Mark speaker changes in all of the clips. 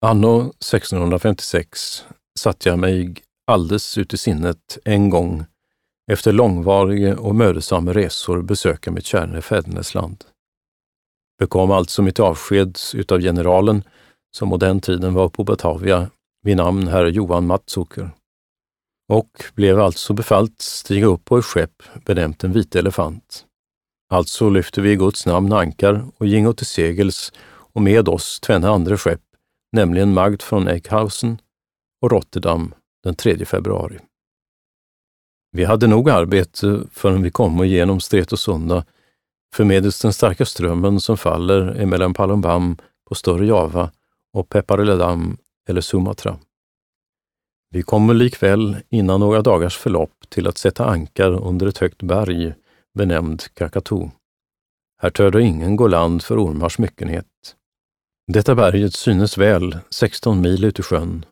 Speaker 1: Anno 1656 satte jag mig alldeles ut i sinnet en gång efter långvariga och mödosamma resor besöka mitt kära fädernesland. Bekom alltså mitt avsked utav generalen, som på den tiden var på Batavia, vid namn herr Johan Mattzucker, och blev alltså befallt stiga upp på ett skepp benämnt en vit elefant. Alltså lyfte vi i Guds namn ankar och gingo till segels och med oss tvenne andra skepp, nämligen Magd från Eckhausen och Rotterdam den 3 februari. Vi hade nog arbete förrän vi kom igenom Stretosunda, för medelst den starka strömmen som faller emellan Palembam på Större Java och Pepareledam eller Sumatra. Vi kommer likväl innan några dagars förlopp till att sätta ankar under ett högt berg benämnd Kakatu. Här törde ingen gå land för ormars myckenhet. Detta berget synes väl 16 mil ut i sjön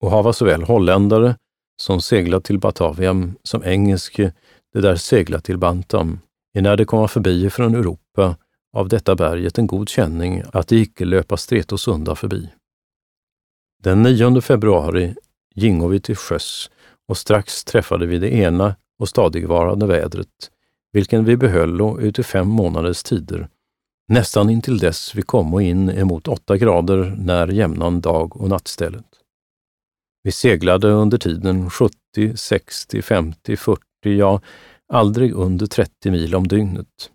Speaker 1: och hava såväl holländare som seglat till Bataviam som engelske, det där seglat till Bantam, när de komma förbi från Europa av detta berget en god känning att det icke löpa Stretosunda förbi. Den 9 februari gingo vi till sjöss och strax träffade vi det ena och stadigvarande vädret, vilken vi behöll ut i fem månaders tider, nästan intill dess vi kom in emot åtta grader när jämnan dag och nattstället. Vi seglade under tiden 70, 60, 50, 40, ja, aldrig under 30 mil om dygnet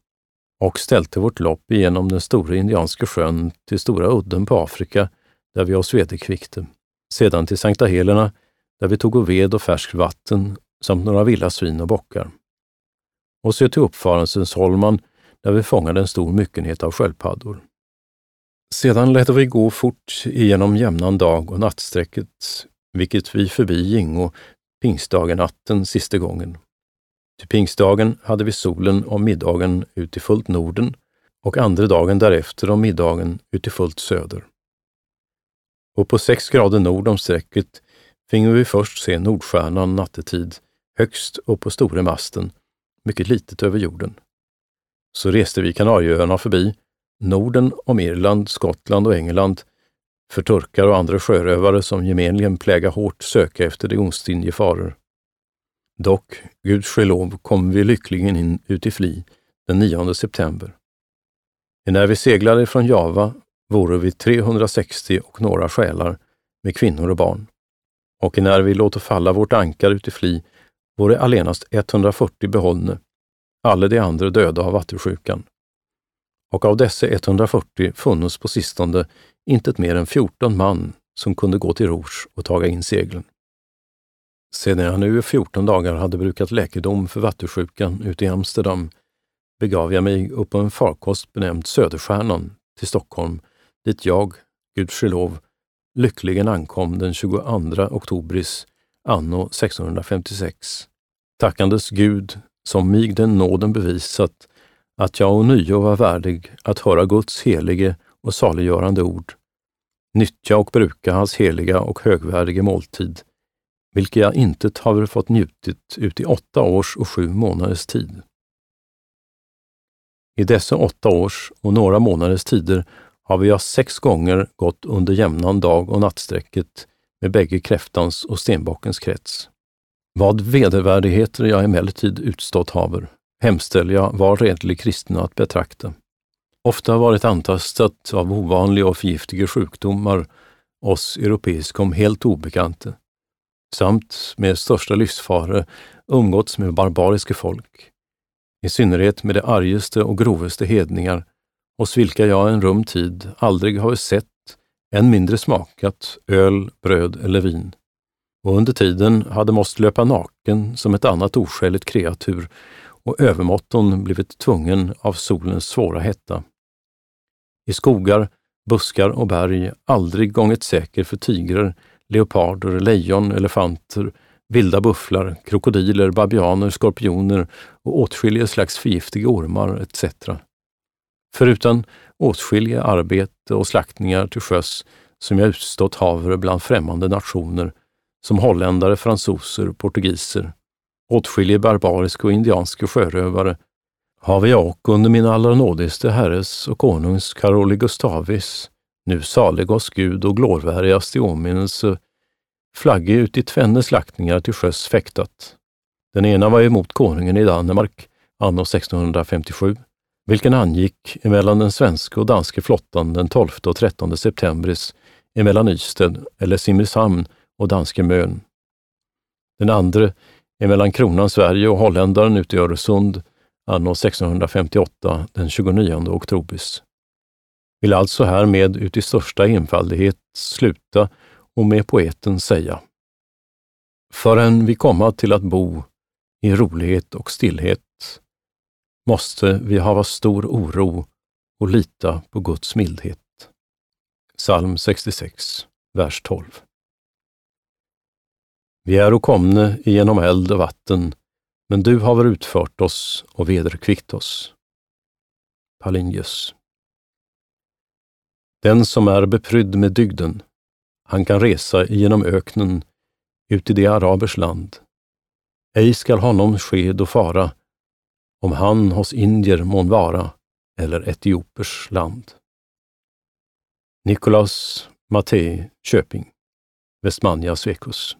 Speaker 1: och ställde vårt lopp igenom den stora Indianska sjön till Stora udden på Afrika, där vi oss vederkvickte. Sedan till Sankta Helena, där vi tog ved och färskt vatten samt några vilda svin och bockar. Och så till Uppfarelsensholman, där vi fångade en stor myckenhet av sköldpaddor. Sedan lät vi gå fort igenom jämnan dag och nattsträcket vilket vi förbi gingo pingstdagen natten sista gången. Till pingstdagen hade vi solen om middagen ut i fullt Norden och andra dagen därefter om middagen ut i fullt söder. Och på sex grader nord om strecket finge vi först se Nordstjärnan nattetid högst upp på store masten, mycket litet över jorden. Så reste vi Kanarieöarna förbi, Norden om Irland, Skottland och England för turkar och andra sjörövare som gemenligen pläga hårt söka efter de ostinje faror. Dock, gudskelov, kom vi lyckligen in ut i Fli den 9 september. När vi seglade från Java vore vi 360 och några själar med kvinnor och barn. Och när vi låter falla vårt ankar ut i Fli vore allenast 140 behållne, alla de andra döda av vattusjukan. Och av dessa 140 funnes på sistone intet mer än 14 man som kunde gå till Rouge och taga in seglen. Sedan jag nu i 14 dagar hade brukat läkedom för vattusjukan ute i Amsterdam begav jag mig upp på en farkost benämnd Söderstjärnan till Stockholm, dit jag, gudskelov, lyckligen ankom den 22 oktobris anno 1656. Tackandes Gud, som mig den nåden bevisat att jag ånyo var värdig att höra Guds helige och saliggörande ord, nyttja och bruka hans heliga och högvärdiga måltid, vilket jag intet har fått njutit ut i åtta års och sju månaders tid. I dessa åtta års och några månaders tider har vi sex gånger gått under jämnan dag och nattsträcket med bägge kräftans och stenbockens krets. Vad vedervärdigheter jag emellertid utstått haver, hemställer jag var redlig kristna att betrakta ofta varit antastat av ovanliga och förgiftiga sjukdomar, oss europeiskom helt obekanta, samt med största livsfara umgåtts med barbariska folk, i synnerhet med de argaste och grovaste hedningar, hos vilka jag en rum tid aldrig har sett, än mindre smakat, öl, bröd eller vin. Och under tiden hade måst löpa naken som ett annat oskäligt kreatur och övermåtton blivit tvungen av solens svåra hetta i skogar, buskar och berg aldrig gånget säker för tigrar, leoparder, lejon, elefanter, vilda bufflar, krokodiler, babianer, skorpioner och åtskilliga slags förgiftiga ormar etc. Förutom åtskilliga arbete och slaktningar till sjöss som jag utstått haver bland främmande nationer, som holländare, fransoser, portugiser, åtskilliga barbariska och indianska sjörövare have jag och under min allra nådigste herres och konungs Karoli Gustavis nu salig oss Gud och glorvärdigast i åminnelse, flagge ut i tvenne slaktningar till sjöss fäktat. Den ena var emot konungen i Danmark, anno 1657, vilken angick emellan den svenska och danska flottan den 12 och 13 septembris emellan Ystad eller Simrishamn och danske Mön. Den andra mellan kronan Sverige och holländaren ute i Öresund anno 1658 den 29 oktobers. Vill alltså härmed ut i största enfaldighet sluta och med poeten säga Förrän vi komma till att bo i rolighet och stillhet måste vi hava stor oro och lita på Guds mildhet. Psalm 66, vers 12. Vi är komne genom eld och vatten, men du har utfört oss och vederkvickt oss. Palinjus. Den som är beprydd med dygden, han kan resa genom öknen ut i det arabers land. Ej skall honom ske då fara, om han hos indier mån vara eller etiopers land. Nikolaus Matte Köping, Westmania Svekus